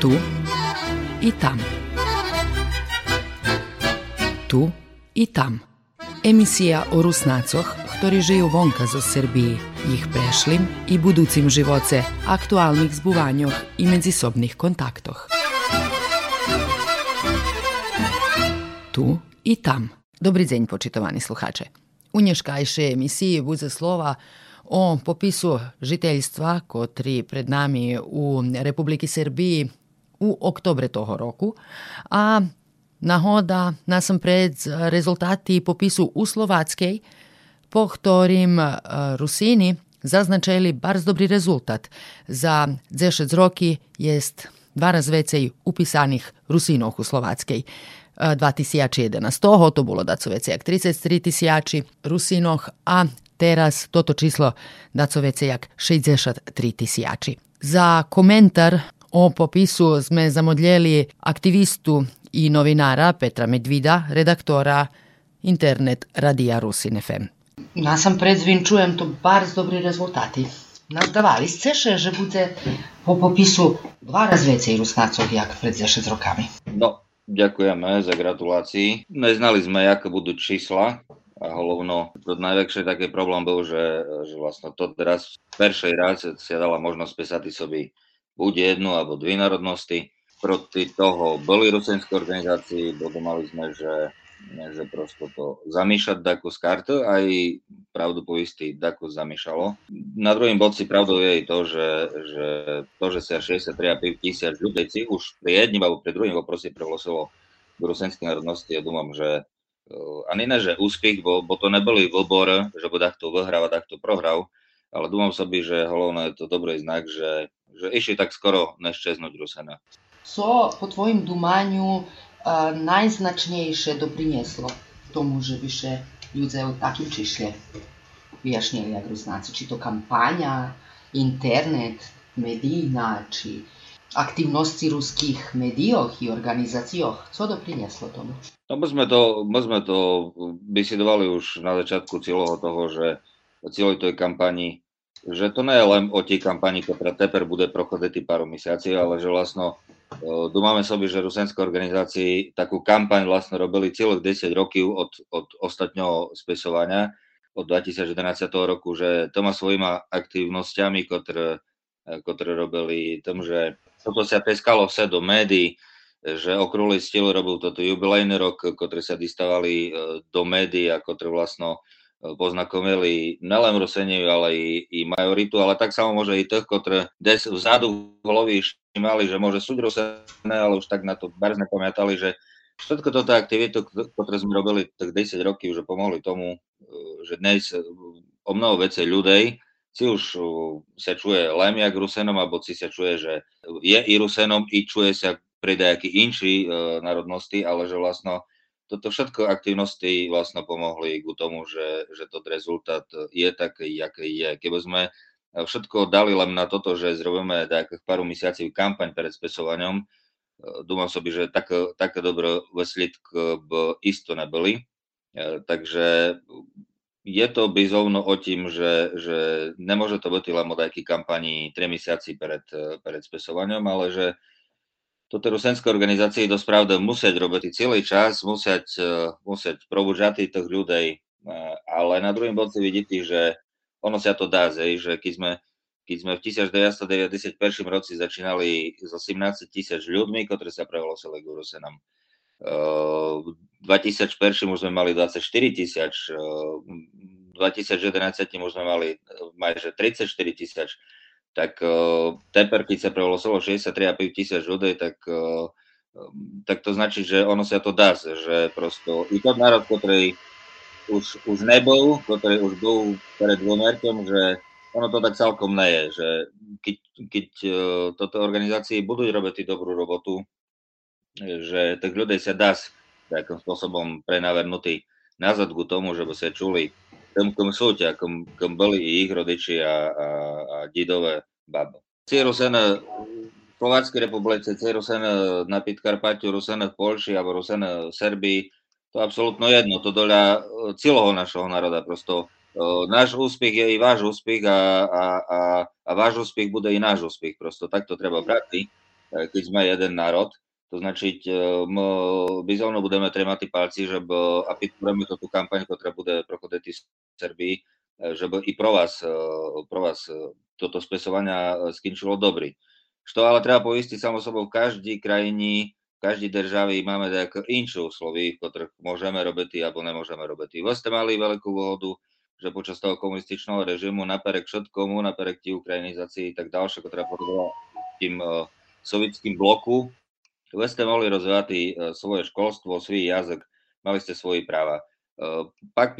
Tu i tam. Tu i tam. Emisija o Rusnacoh, ktorí žijú vonka zo Srbiji, ich prešlim i buducim živoce, aktualnih zbuvanjoh i međusobnih kontaktoh. Tu i tam. Dobry dzień, počitovani sluhače. U nješkajšej emisiji bude slova o popisu žiteljstva, kotri pred nami u Republiki Srbiji u oktobre toho roku, a nahoda nasempred rezultati popisu u Slovackej, po ktorým Rusini zaznačili bardzo dobry rezultat. Za 10 roki jest dva raz vecej upisanih Rusinov u Slovackej. 2011 toho to bolo daco vecej jak 33 tisiači Rusinoh, a teraz toto číslo daco vecej jak 63 tisiači. Za komentar O popisu sme zamodljeli aktivistu i novinara Petra Medvida, redaktora internet radija Rusin FM. Na no sam predzvinčujem to bardzo dobri rezultati. Nazdawali no, ste się, że budzę po popisu dwa razy więcej Rusnaców jak przed z rokami. No, ďakujeme za gratulácii. No Neznali sme, aké budú čísla, a hlavno to najväčší taký problém bol, že, že vlastne to teraz v peršej raz sa dala možnosť písať sobi buď jednu alebo dve národnosti. Proti toho boli rusenské organizácii, mali sme, že, že prosto to zamýšľať daku z karty, aj pravdu povistý daku zamýšľalo. Na druhým bodci pravdou je to, že, že to, že sa 63,5 tisíc ľudí už pri jedním alebo pri druhým poprosi prevlosilo do rusenskej národnosti, ja dúfam, že ani ne, že úspech, bo, bo to neboli vlbor, že bo takto vyhral a takto prohral, ale dúfam by, že hlavne je to dobrý znak, že že išli tak skoro neščeznúť Rusena. Co po tvojim dumanju uh, najznačnejšie doprinieslo tomu, že više ľudia takým čišle vyjašnili jak Rusnáci? Či to kampania, internet, medijna, či aktivnosti ruských médiách i organizáciách. Co doprinieslo tomu? No my sme to, my sme to vysidovali už na začiatku celého toho, že celej tej kampani že to nie je len o tej kampani, ktorá teper bude prochoditi pár mesiaci, ale že vlastno Dúmame sobie, že rusenské organizácii takú kampaň vlastne robili celých 10 rokov od, od ostatného spisovania, od 2011 roku, že to má svojima aktivnosťami, ktoré, ktoré robili tom, že toto sa peskalo vse do médií, že okrúhly stil robil toto jubilejný rok, ktoré sa distávali do médií a ktoré vlastno poznakomili nelen Ruseniu, ale i, i majoritu, ale tak samo môže i tých, ktoré des vzadu v hlovi mali, že môže súť Rusené, ale už tak na to bardzo nepamätali, že všetko toto aktivitu, ktoré sme robili tak 10 rokov, že pomohli tomu, že dnes o mnoho vecej ľudí si už sa čuje len jak Rusenom, alebo si sa čuje, že je i Rusenom, i čuje sa pri nejaký inší národnosti, ale že vlastno toto všetko aktivnosti vlastne pomohli k tomu, že, že to rezultát je taký, aký je. Keby sme všetko dali len na toto, že zrobíme takých pár mesiacov kampaň pred spesovaním, dúfam sobie, že tak, také dobré výsledky by isto neboli. Takže je to bizovno o tým, že, že nemôže to byť len o kampani 3 mesiaci pred, pred spesovaním, ale že toto rusenské organizácie dosť pravda musieť robiť celý čas, musieť, uh, musieť probužať tých ľudí, uh, ale na druhým bodci vidíte, že ono sa to dá, zej, že keď sme, keď sme v 1991 roci začínali s 18 tisíc ľuďmi, ktorí sa prehlosili k Rusenom. V 2001 už sme mali 24 tisíc, v 2011 už sme mali majže 34 tisíc, tak uh, teper, keď sa prevolosilo 63,5 tisíc ľudí, tak, uh, tak to značí, že ono sa to dá, že prosto i to národ, ktorý už, už nebol, ktorý už bol pred dvomérkom, že ono to tak celkom nie je, že keď, keď uh, toto organizácie budú robiť dobrú robotu, že tých ľudí sa dá takým spôsobom prenavernutý nazad k tomu, že by sa čuli tom, kom sú ťa, kom, kom boli i ich rodiči a, a, a didové babo. Cie Rusene v Slováckej republice, cie Rusene na Pitkarpatiu, Rusene v Polši alebo Rusene v Serbii, to absolútno jedno, to doľa e, celého našeho národa. Prosto uh, náš úspech je i váš úspech a, a, a, a váš úspech bude i náš úspech. Prosto tak to treba brať. keď sme jeden národ. To my bizónu budeme trémati palci, že a podporujeme to tú kampaň, ktorá bude prochoditi v Srbii, že i pro vás, pro vás toto spesovania skinčilo dobrý. Što ale treba poistiť samo sobou v každej krajini, v každej državi máme tak inšou slovy, v ktorých môžeme robiť alebo nemôžeme robiť. Vy ste mali veľkú vohodu, že počas toho komunističného režimu naperek všetkomu, naperek tí ukrajinizácii tak ďalšie, ktorá podobala tým uh, sovietským bloku, vy ste mohli rozvíjať uh, svoje školstvo, svoj jazyk, mali ste svoje práva. Pak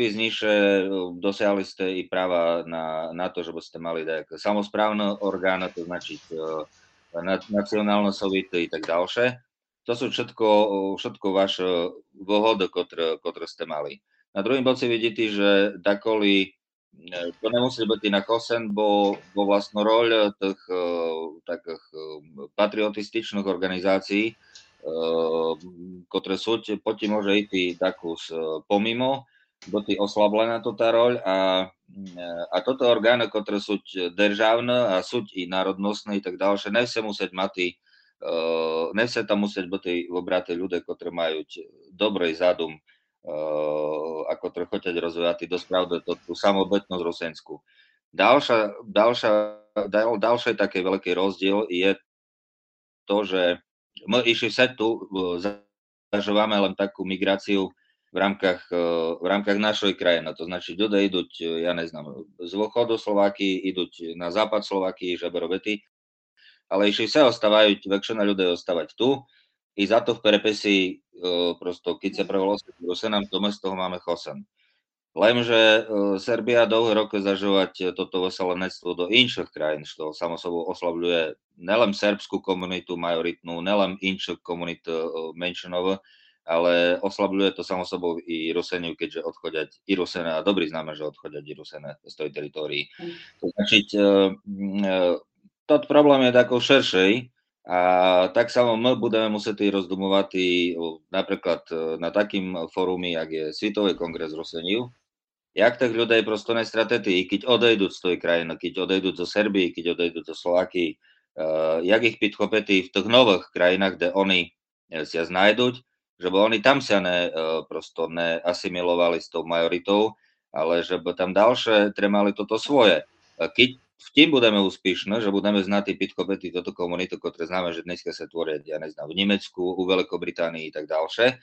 dosiahli ste i práva na, na to, že by ste mali tak samozprávne orgány, to uh, nacionálne sovity i tak ďalšie. To sú všetko, všetko vaše výhody, ktoré, ktoré ste mali. Na druhým boci vidíte, že dakoli e, to nemusí byť na kosen, bo, bo vlastno roľ tých e, e, patriotističných organizácií, ktoré sú, poti môže ísť takus pomimo, bo ty oslablená to tá roľ a a toto orgány, ktoré sú državné a sú i národnostné i tak ďalšie, nevse musieť mať uh, nevse tam musieť byť obraté ľudia, ktorí majú dobrý zadum a ktorí chcú rozvíjať dosť to, tú samobetnosť Rosensku. Ďalšia, ďalšia, ďalší taký veľký rozdiel je to, že my išli sa tu, zažívame len takú migráciu v rámkach, e, v rámkach našej krajiny. To znači ľudia idú, ja neznám, z východu Slováky, idú na západ Slováky, žaberobety, ale išli sa ostávajú, väčšina ľudí ostávať tu, i za to v perepesi e, prosto, keď sa prevolo Rusenám, to z toho máme chosen. Lenže e, Serbia dlhé roky zažívať toto veselenectvo do inších krajín, što samo sobou oslavľuje nelen serbskú komunitu majoritnú, nelen inších komunit menšinové, ale oslabľuje to samo sobou i Ruseniu, keďže odchodia i Rusene, a dobrý známe, že odchodia i Rusene z tej teritórii. Mm. To značiť, e, e, tot problém je takou širšej, a tak samo my budeme musieť rozdumovať i napríklad e, na takým fórumi, jak je Svitový kongres Ruseniu, jak tak ľudia prosto nestratety, keď odejdú z tej krajiny, keď odejdú zo Serbii, keď odejdú zo Slovaky, jak ich v tých nových krajinách, kde oni si znajduť, že by oni tam sa ne, e, prosto neasimilovali s tou majoritou, ale že by tam ďalšie tremali toto svoje. Keď v tým budeme úspešní, že budeme znať pitkobety toto komunitu, ktoré známe, že dneska sa tvoria, ja neznám, v Nemecku, u Veľkobritánii tak ďalšie,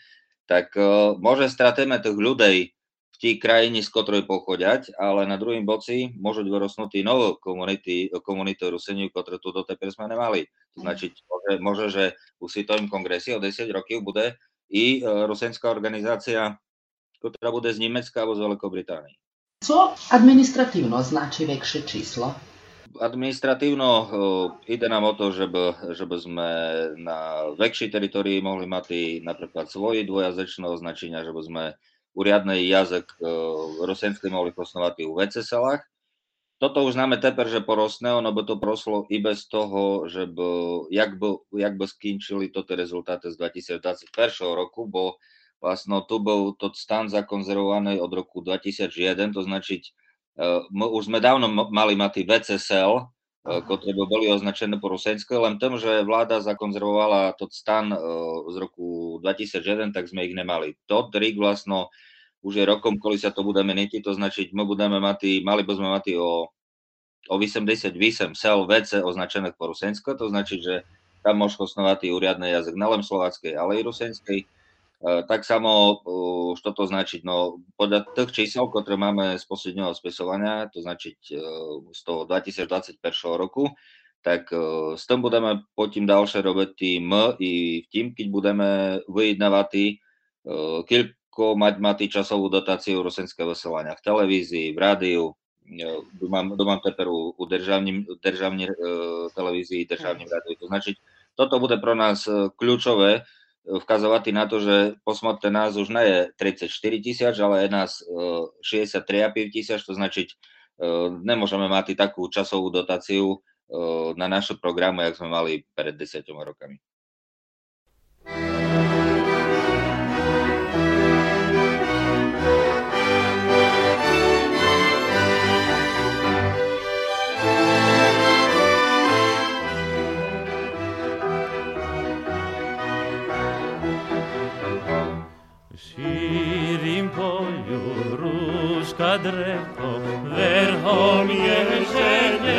tak uh, môže stratíme tých ľudí v tej krajine, z ktorej pochodiať, ale na druhým boci môžu vyrosnúť nové komunity, komunity Ruseniu, ktoré tu doteper sme nemali. To znači, môže, môže že u Svitovom kongresi o 10 rokov bude i e, rusenská organizácia, ktorá bude z Nemecka alebo z Veľkej Británie. Co administratívno znači väčšie číslo? Administratívno uh, ide nám o to, že by, že by sme na väčšej teritorii mohli mať napríklad svoje dvojazyčné označenia, že by sme uh, rusenský mohli posnovať u VCSLách, toto už známe teper, že porosne, ono by to proslo i bez toho, že by, jak by, jak by skinčili toto rezultáty z 2021 roku, bo vlastno tu bol to stan zakonzervovaný od roku 2001, to značiť, e, my už sme dávno mali mať VCSL, e, ktoré boli označené po rusenské, len tým, že vláda zakonzervovala to stan e, z roku 2001, tak sme ich nemali. To trik vlastno už je rokom, koli sa to bude meniť, to značiť, my budeme mať, mali by sme mať o, o 88 sel VC označené po Rusensko, to značí, že tam môže osnovať úriadný jazyk nelen slováckej, ale i rusenskej. Tak samo, čo to značiť, no podľa tých čísel, ktoré máme z posledného spisovania, to značiť z toho 2021 roku, tak s tým budeme potom ďalšie robiť tým i v tým, keď budeme vyjednávať koľko mať tý časovú dotáciu rusenské vysielania v televízii, v rádiu, mám, mám teper u, u državní, državní uh, televízii, državní rádiu. To znači, toto bude pro nás e, kľúčové e, vkazovať na to, že posmotné nás už nie je 34 tisíc, ale je nás 63,5 tisíc, to znači, nemôžeme mať takú časovú dotáciu na naše programy, jak sme mali pred 10 rokami. drewko, werchol jeżenie.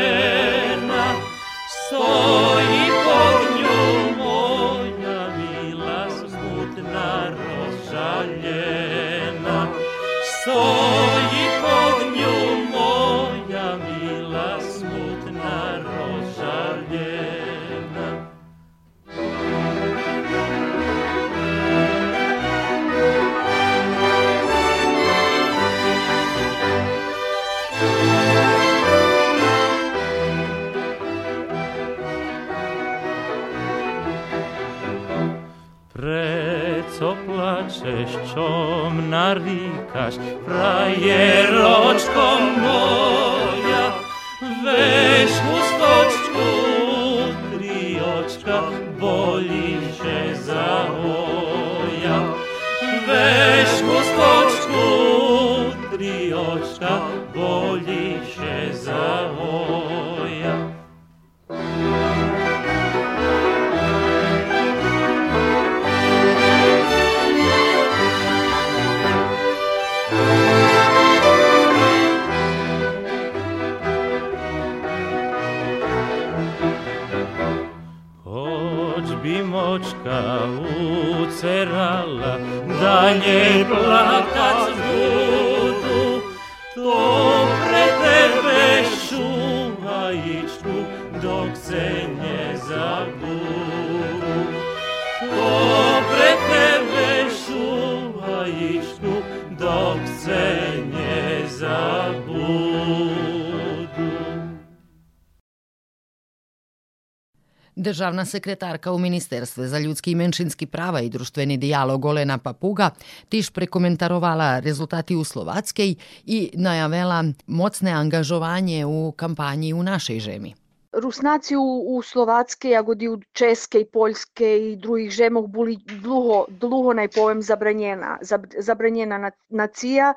državna sekretarka u Ministerstve za ljudski i menšinski prava i društveni dijalog Olena Papuga tiš prekomentarovala rezultati u Slovackej i najavela mocne angažovanje u kampanji u našej žemi. Rusnaci u, u Slovatske, jagodi u Česke i Poljske i drugih žemah bili dluho, dluho naj povem, zabranjena, zab, zabranjena nacija,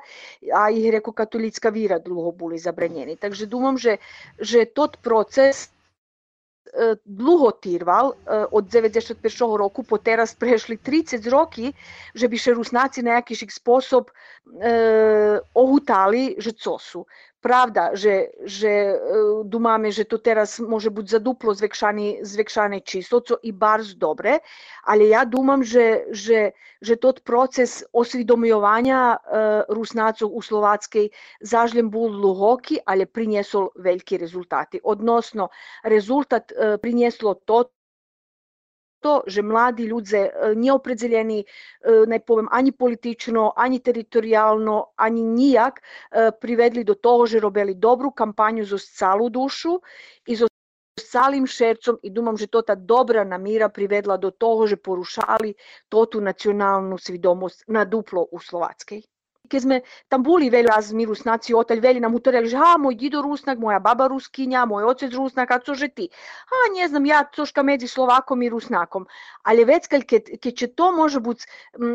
a ih reko katolicka vira dluho bili zabranjeni. Takže dumam, že, že tot proces e, dlho tirval, e, od 91 roku po teraz prešli 30 roki, že by še Rusnaci na jakišik sposob e, ohutali, že co su. Pravda, že, že e, dumame, že to teraz može biti za duplo zvekšani, zvekšane číslo, co i barz dobre, ali ja dumam, že, že, že tot proces osvidomljovanja e, Rusnacov u Slovackej zažljem bol dlhoki, ali prinjesol veliki rezultati. Odnosno, rezultat e, prinjeslo to to, že mladi ľudze neopredzeljeni, ne povem, ani politično, ani teritorijalno, ani nijak privedli do toho, že robili dobru kampanju za calu dušu i za calim šercom i dumam, že to ta dobra namira privedla do toho, že porušali to tu nacionalnu svidomost na duplo u Slovackej keď sme tam boli veľa raz my Rusnáci, oteľ veľa nám utorili, že ha, môj dido Rusnak, moja baba Ruskinja, môj otec Rusnak, a cože ty? A ne znam, ja coška medzi Slovakom i Rusnakom. Ali već kad, keď će to može biti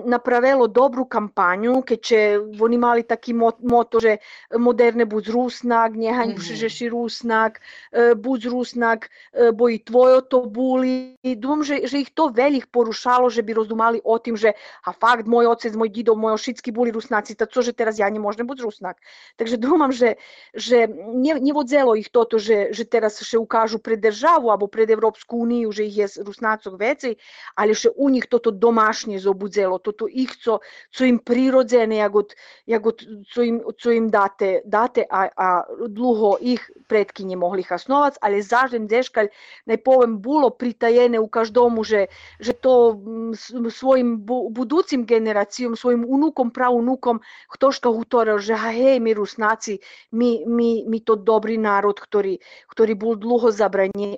napravilo dobru kampanju, keď će oni mali taki moto, že moderne budz Rusnak, nehaj mm -hmm. Rusnak, budz Rusnak, bo i tvojo to buli. Dumam, že, že ih to velik porušalo, že bi rozumali o tim, že a fakt, môj otec, môj dido, môj ošicki boli Rusnaci, to, že teraz ja nemôžem byť Rusnak. Takže думам, že, že не, не vodzelo ich toto, že, že teraz še ukážu pred državu alebo pred Európsku úniu, že ich je Rusnácok veci, ale že u nich toto domašnje zobudzelo, toto ich, co, co im prirodzené, jak od, co, im, co im date, date a, a dlho ich predky nemohli hasnovac, ale zažem deškalj, naj povem, bolo pritajene u každomu, že, že to svojim bu, buducim generacijom, svojim unukom, pravunukom ktožka utoril, že hej, my Rusnáci, my, my, my to dobrý národ, ktorý, ktorý bol dlho zabraný,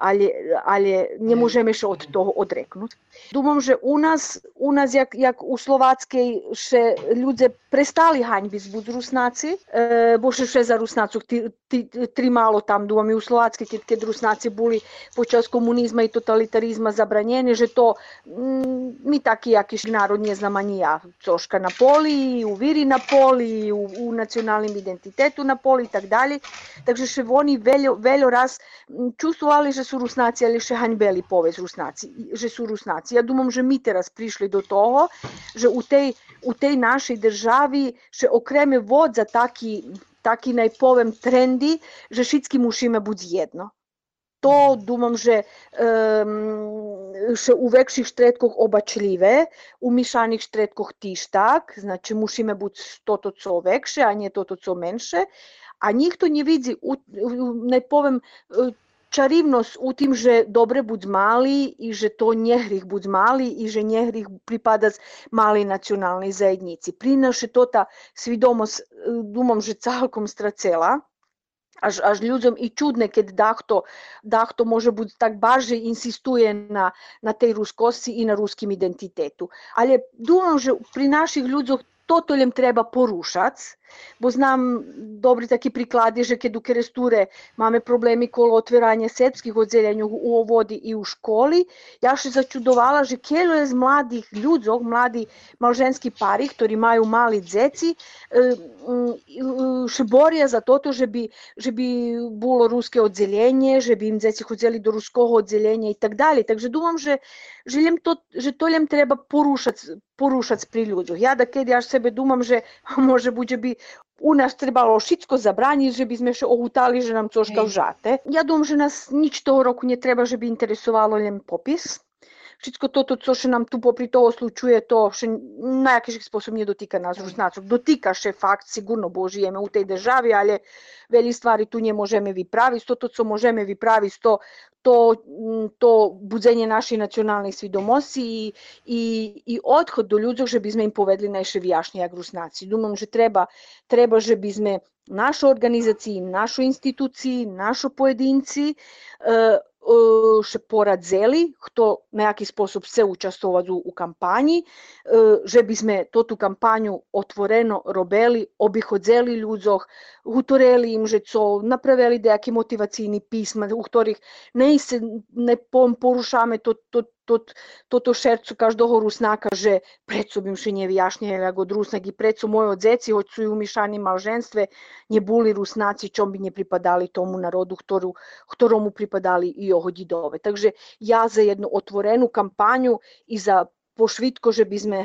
ale, ale, ale nemôžeme sa od toho odreknúť. Думам, že u nás, u nás jak, jak u Slováckej, že ľudia prestali haňbiť buď Rusnáci, e, bo še za Rusnácov tri, tri, tri málo tam, думам, i u Slováckej, keď, keď Rusnáci boli počas komunizma i totalitarizma zabranjeni, že to mm, my taký, aký národ neznam ani ja, coška na poli, полі, у вірі на полі, у, у національному ідентитету на полі і так далі. Takže ще вони велjo, велjo раз чувствували, že sú Rusnáci, але ще ганьбели повесь Rusnáci, že sú Rusnáci. Ja думам, že my teraz prišli do toho, že u tej, u tej našej državi ще окреме вод за такі, такі найповем тренди, že všetky musíme buď jedno. To думам, že um, še u vekších štretkoch obačljive, u mišanih štretkoch tiž tak, znači musíme buď toto co vekše, a nie toto co menše, a ніхто не види, не повем, čarivnosť u tým, že dobre buď mali i že to nehrih buď mali i že nehrih pripadať malej nacionalnej zajednici. Prinaše to ta svidomosť, думам, že celkom stracela. Аж аж людям і чудне, коли дехто, дехто може бути так баже інсистує на, на tej рускості і на русскім ідентитету. Але думаю, що при наших людях totul îmi treba porušac, bo znam dobri taki prikladi že kad u keresture mame problemi kolo otviranje srpskih odzeljenja u ovodi i u školi. Ja še začudovala že kjelo je z mladih ljudzog, mladi malženski parih, ktori imaju mali dzeci, še borja za toto, že bi, že bi bilo ruske odzeljenje, že bi im dzeci hodzeli do ruskog odzeljenja i tak dalje. Takže думам, že že, to, že to len treba porúšať, porúšať pri ľuďoch. Ja da keď ja sebe думам, že може буде би у нас trebalo všetko zabrániť, že by sme še ohutali, že nám coška vžate. Ja думам, že nás nič toho roku не treba, že by interesovalo len popis. wszystko to, to, co się nam tu popritowo slučuje, to się na jakiś sposób nie dotyka nas już znaczek. Dotyka się fakt, sigurno, bo żyjemy u tej držawie, ale wiele stvari tu nie możemy wyprawić, to, to co możemy wyprawić, to, to, to budzenie naszej nacionalnej świadomości i, i, i odchod do ludzi, żebyśmy im powiedzieli najsze wyjaśnie jak rusnaci. Думам, że treba, treba żebyśmy naszej organizacji, naszej instytucji, naszej pojedyncy ще порадзели, хто на який спосіб се участвував у кампанії, же бізме тоту кампанію отворено робили, обіходзели людзох, гуторели їм жецов, направили деякі мотиваційні письма, у яких не, не порушаме то, то tot, toto šercu každého Rusnáka, že predso by še nevyjašnjeli ako Rusnak i predso moji odzeci, hoď sú u mišanim malženstve, neboli Rusnáci, čom by nepripadali tomu narodu, ktorú, ktoromu pripadali i jeho didove. Takže ja za jednu otvorenú kampanju i za pošvitko, že by sme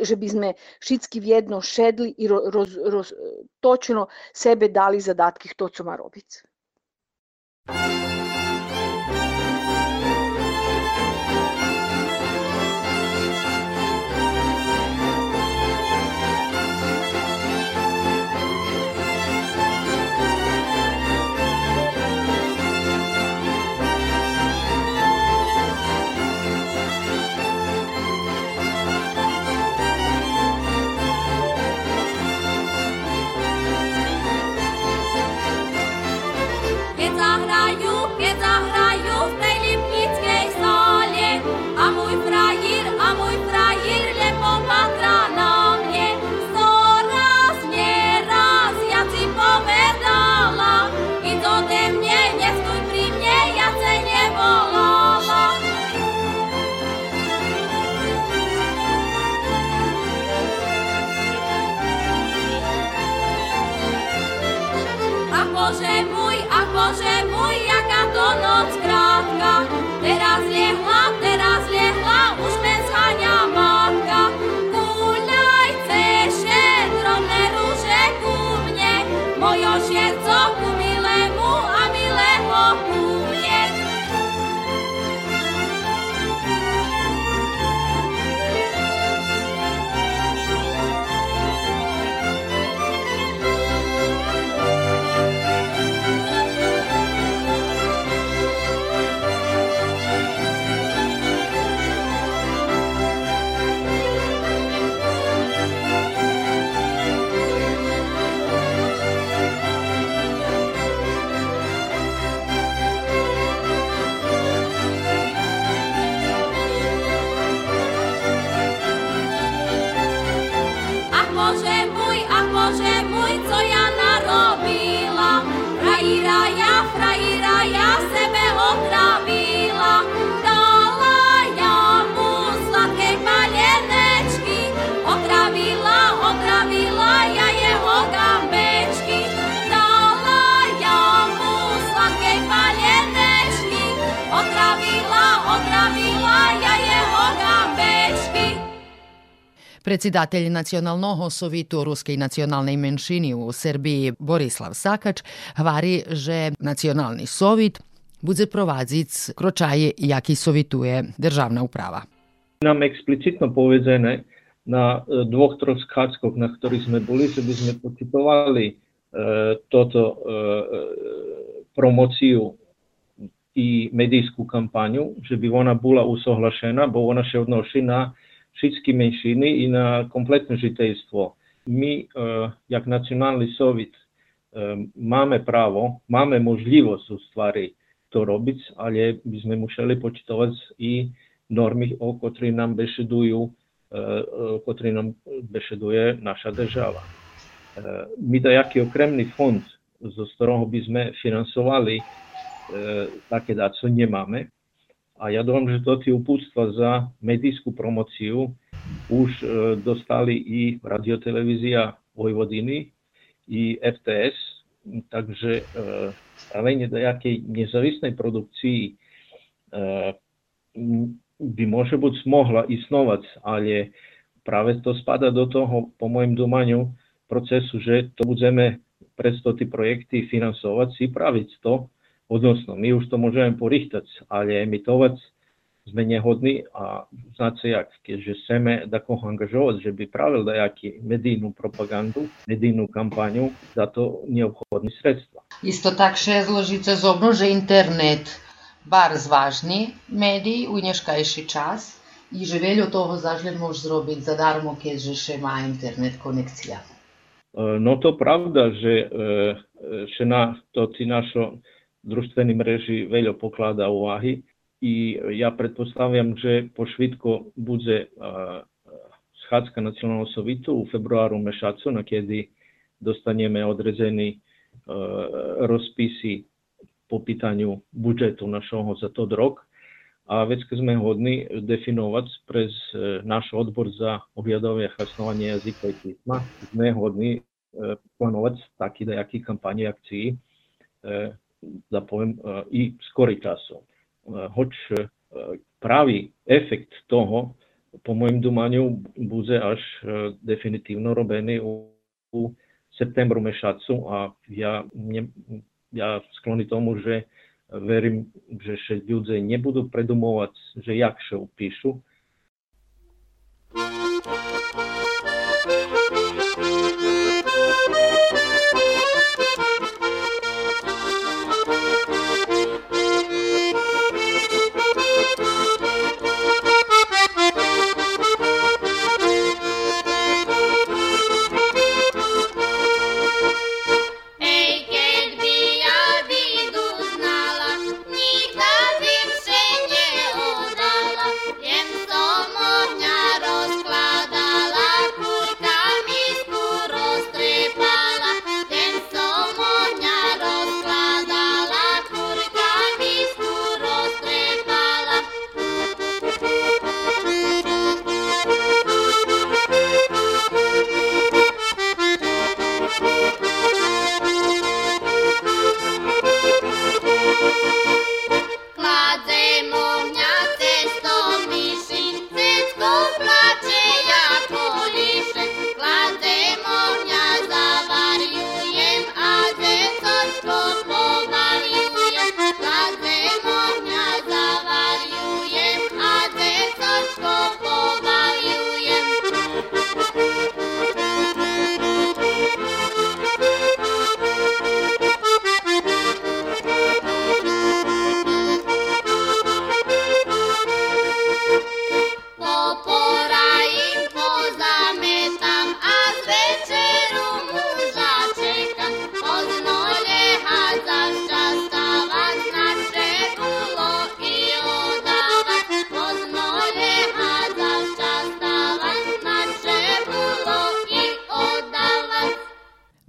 že by sme všetky v jedno šedli i roz, roz, točno sebe dali zadatki to, co má Председатель Националного совіту Руської національної меншини у Сербії Борислав Сакач говорить, že Національний совіт буде провадити крочаje, які совітує державна уprava. Nám explicitno povedené na dvoch, troch schádzkoch, na ktorých sme boli, že by sme pocitovali e, toto e, promociu i medijskú kampaňu, že by ona bola usohlašena, bo ona sa odnosi na všetky menšiny i na kompletné žiteljstvo. Mi, e, jak nacionalni sovjet, e, máme pravo, máme možljivost u stvari to robiť, ale by sme museli počítovať i normy, o ktorých nám bešedujú, e, o ktorých nám bešeduje naša država. My dajaký okremný fond, zo ktorého by sme finansovali také dáco, nemáme. A ja dúfam, že to tie upúctva za medijskú promociu už e, dostali i radiotelevízia Vojvodiny, i FTS, takže e, stavenie nejakej nezávislej produkcii e, by môže buď mohla isnovať, ale práve to spada do toho, po môjom domaniu, procesu, že to budeme presto tie projekty finansovať, si praviť to, odnosno my už to môžeme porichtať, ale emitovať sme nehodní a znáte jak, keďže chceme takoho angažovať, že by pravil dajaký medijnú propagandu, medijnú kampaňu, za to neobchodné sredstva. Isto tak še zložice zobno, že internet bar zvažný médií u dneškajší čas i že veľa toho zažlen môže zrobiť zadarmo, keďže še má internet konekcia. No to pravda, že še na to ti našo društveni mreži veľa poklada uvahy i ja pretpostavljam, že po švitko bude schádzka nacionalnog sovitu u februaru mešacu, na kedy dostaneme odrezeni rozpisi po pitanju budžetu našoho za to rok. A već kad sme hodni definovať prez naš odbor za objadovje hasnovanje jazika i pisma, sme hodni planovať taký dajaký kampanje akciji da povem, i skori časov. Hoć pravi efekt toho, po mojim dumanju, bude až definitivno robeni u, u septembru mešacu, a ja, ne, ja skloni tomu, že verím, že ľudia nebudú predumovať, že jak še upíšu,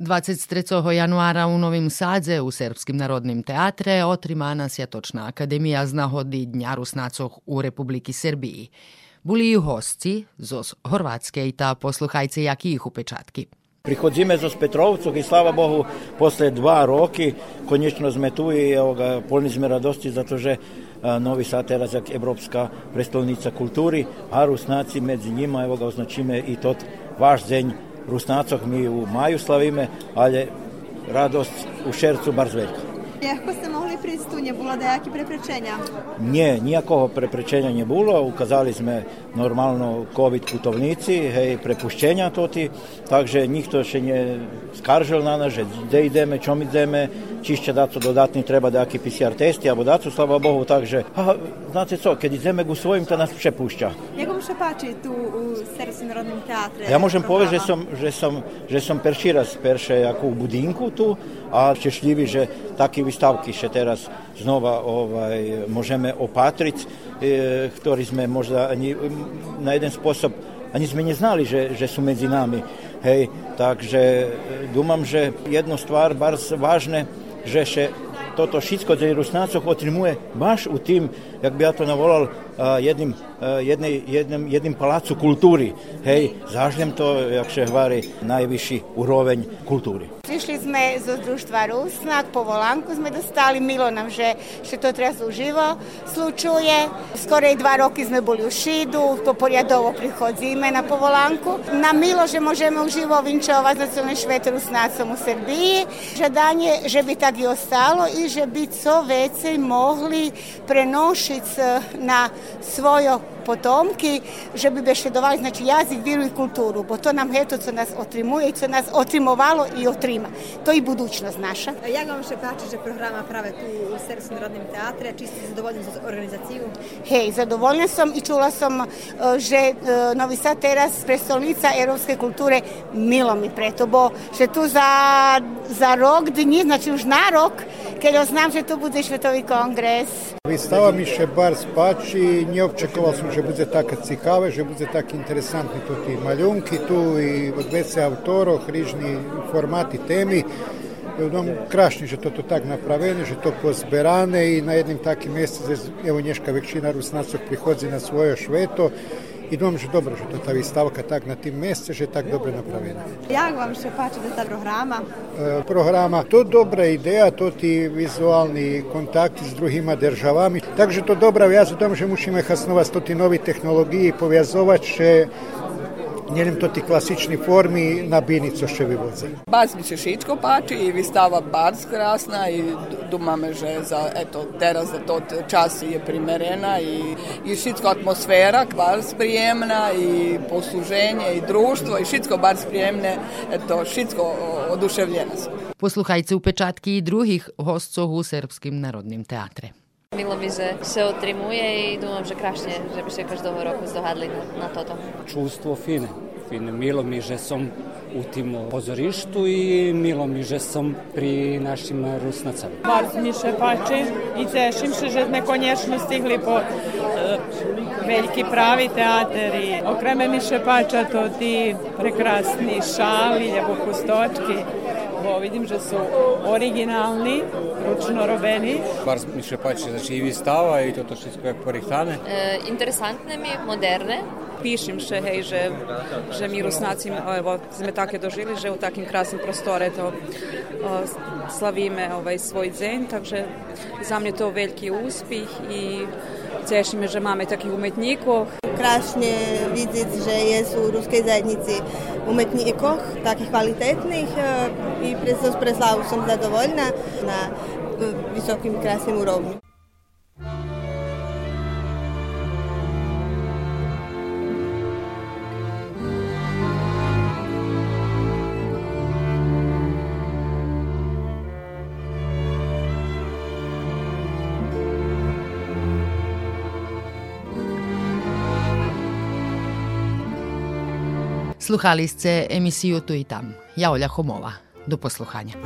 23. januára u Novim Sadze u Srpskim narodnim teatre otrimana Sjatočna akademija z nahodi Dňa Rusnacoh u Republiki Srbiji. Buli i hostci zos Horvatske i ta posluhajce jaki ih upečatki. Prichodzíme zo Spetrovcov i slava Bohu, posle dva roky konečne sme tu i evo ga, polni sme radosti zato, že Novi Sad teraz jak Evropska prestolnica kulturi, a Rusnaci među njima, evo ga označime i tot vaš deň Rusnacok mi u maju slavime, ali radost u šercu bar zveljka. Jako ste mogli prići tu, nje da jaki preprečenja? Nje, nijakoho preprečenja nije bilo, ukazali sme normalno COVID putovnici, hej, prepušćenja toti, takže njih to še nje skaržel na nas, gde ideme, čom ideme, čišće daco dodatni treba nejaký PCR testi, alebo daco, slava Bohu, takže, a, znate co, keď ideme ku svojim, to nás prepušťa. Jak vam še páči tu u Srpskim narodnom teatre? Ja môžem povedať, že som, že som, že som perší raz perše ako u budinku tu a šťastlivý, že taký výstavky še teraz znova ovaj, môžeme opatriť, e, ktorí sme možda ani na jeden spôsob ani sme neznali, že, že sú medzi nami. Hej, takže e, dúmam, že jedno stvar bar vážne, že še toto všetko, čo Rusnácoch otrimuje baš u tým, jak by ja to navolal, jedným, jednej, jedným, jedným palácu kultúry. Hej, zažlem to, jak še hvári, najvyšší úroveň kultúry. Prišli sme zo društva Rusnak, po volánku sme dostali, milo nám, že, že to teraz uživo slučuje. Skorej dva roky sme boli u Šidu, to poriadovo prichodzíme na povolánku. Na milo, že môžeme uživo vinčovať nacionalni švet Rusnacom u Srbiji. Žadanje, že by tak i ostalo i bliže biti so vecej mogli prenošiti na svojo potomki, že bi bešedovali znači jazik, viru i kulturu, bo to nam eto co nas otrimuje i co nas otrimovalo i otrima. To je i budućnost naša. Jak vam še páči, že programa prave tu u Srpskim narodnim teatre, či ste zadovoljni za organizaciju? Hej, zadovoljna sam i čula sam že Novi Sad teraz prestolnica europske kulture milo mi preto, bo že tu za, za rok dni, znači už na rok, keď znam, že tu bude Svetový kongres. Výstava mi še bar spáči, neobčakoval som, že bude taká cikáve, že bude tak interesantni tu ti maljunki tu i od veće autorov, hrižni formati temi. Dom krašni, že to tak napravene, že to pozberane i na jednim takim mjesecem, evo nješka većina rusnacov prihodzi na svoje šveto i dom, že dobro, že to ta výstavka tak na tým meste, že tak dobre napravená. Jak vám še páči ta programa? E, programa, to dobra ideja, to ti vizualni kontakti s druhima državami. Takže to dobra vjaz u tom, že musíme hasnovať to ti novi tehnologiji, poviazovať, že Njenim to ti klasični formi na binico še vyvoze. Bars mi se všetko páči i vystava bars krasna i dumame, že za, eto, teraz za to čas je primerena i, i všetko atmosfera bars prijemna i posluženje i društvo i všetko bars prijemne, eto, všetko oduševljena su. Posluchajte u pečatki i drugih hostcov u Srpskim narodnim teatre. Milo mi, že se otrimuje i думам, že krašne, že by še každého roku zdohadli na, na toto. Čustvo fine. Fine. Milo mi, že som u tim pozorištu i milo mi, že som pri našim rusnacama. Bardzo mi še pači i cešim se, že sme konječno stigli po uh, veliki pravi teater i okreme mi še pača to ti prekrasni šali, ljebo pustočki. Bo vidim, že su originalni, ručno robeni. Bar mi še pači, znači i vistava i toto všetko je porihtane. E, interesantne mi, moderne. Пишем ще, гей, že, že mi Rusnáci evo, sme také dožili, že u takým krásnym prostore to o, slavíme ovaj, svoj deň, takže za mňa to veľký úspіх i tešíme, že máme takých umetníkov. Krásne vidieť, že je u ruskej zajednici umetníkov, takých kvalitetných i pre, pre slavu som zadovoljna na visokim krásnym úrovni. Sluhali ste emisiju Tu i tam. Ja Olja Homova. Do posluhanja.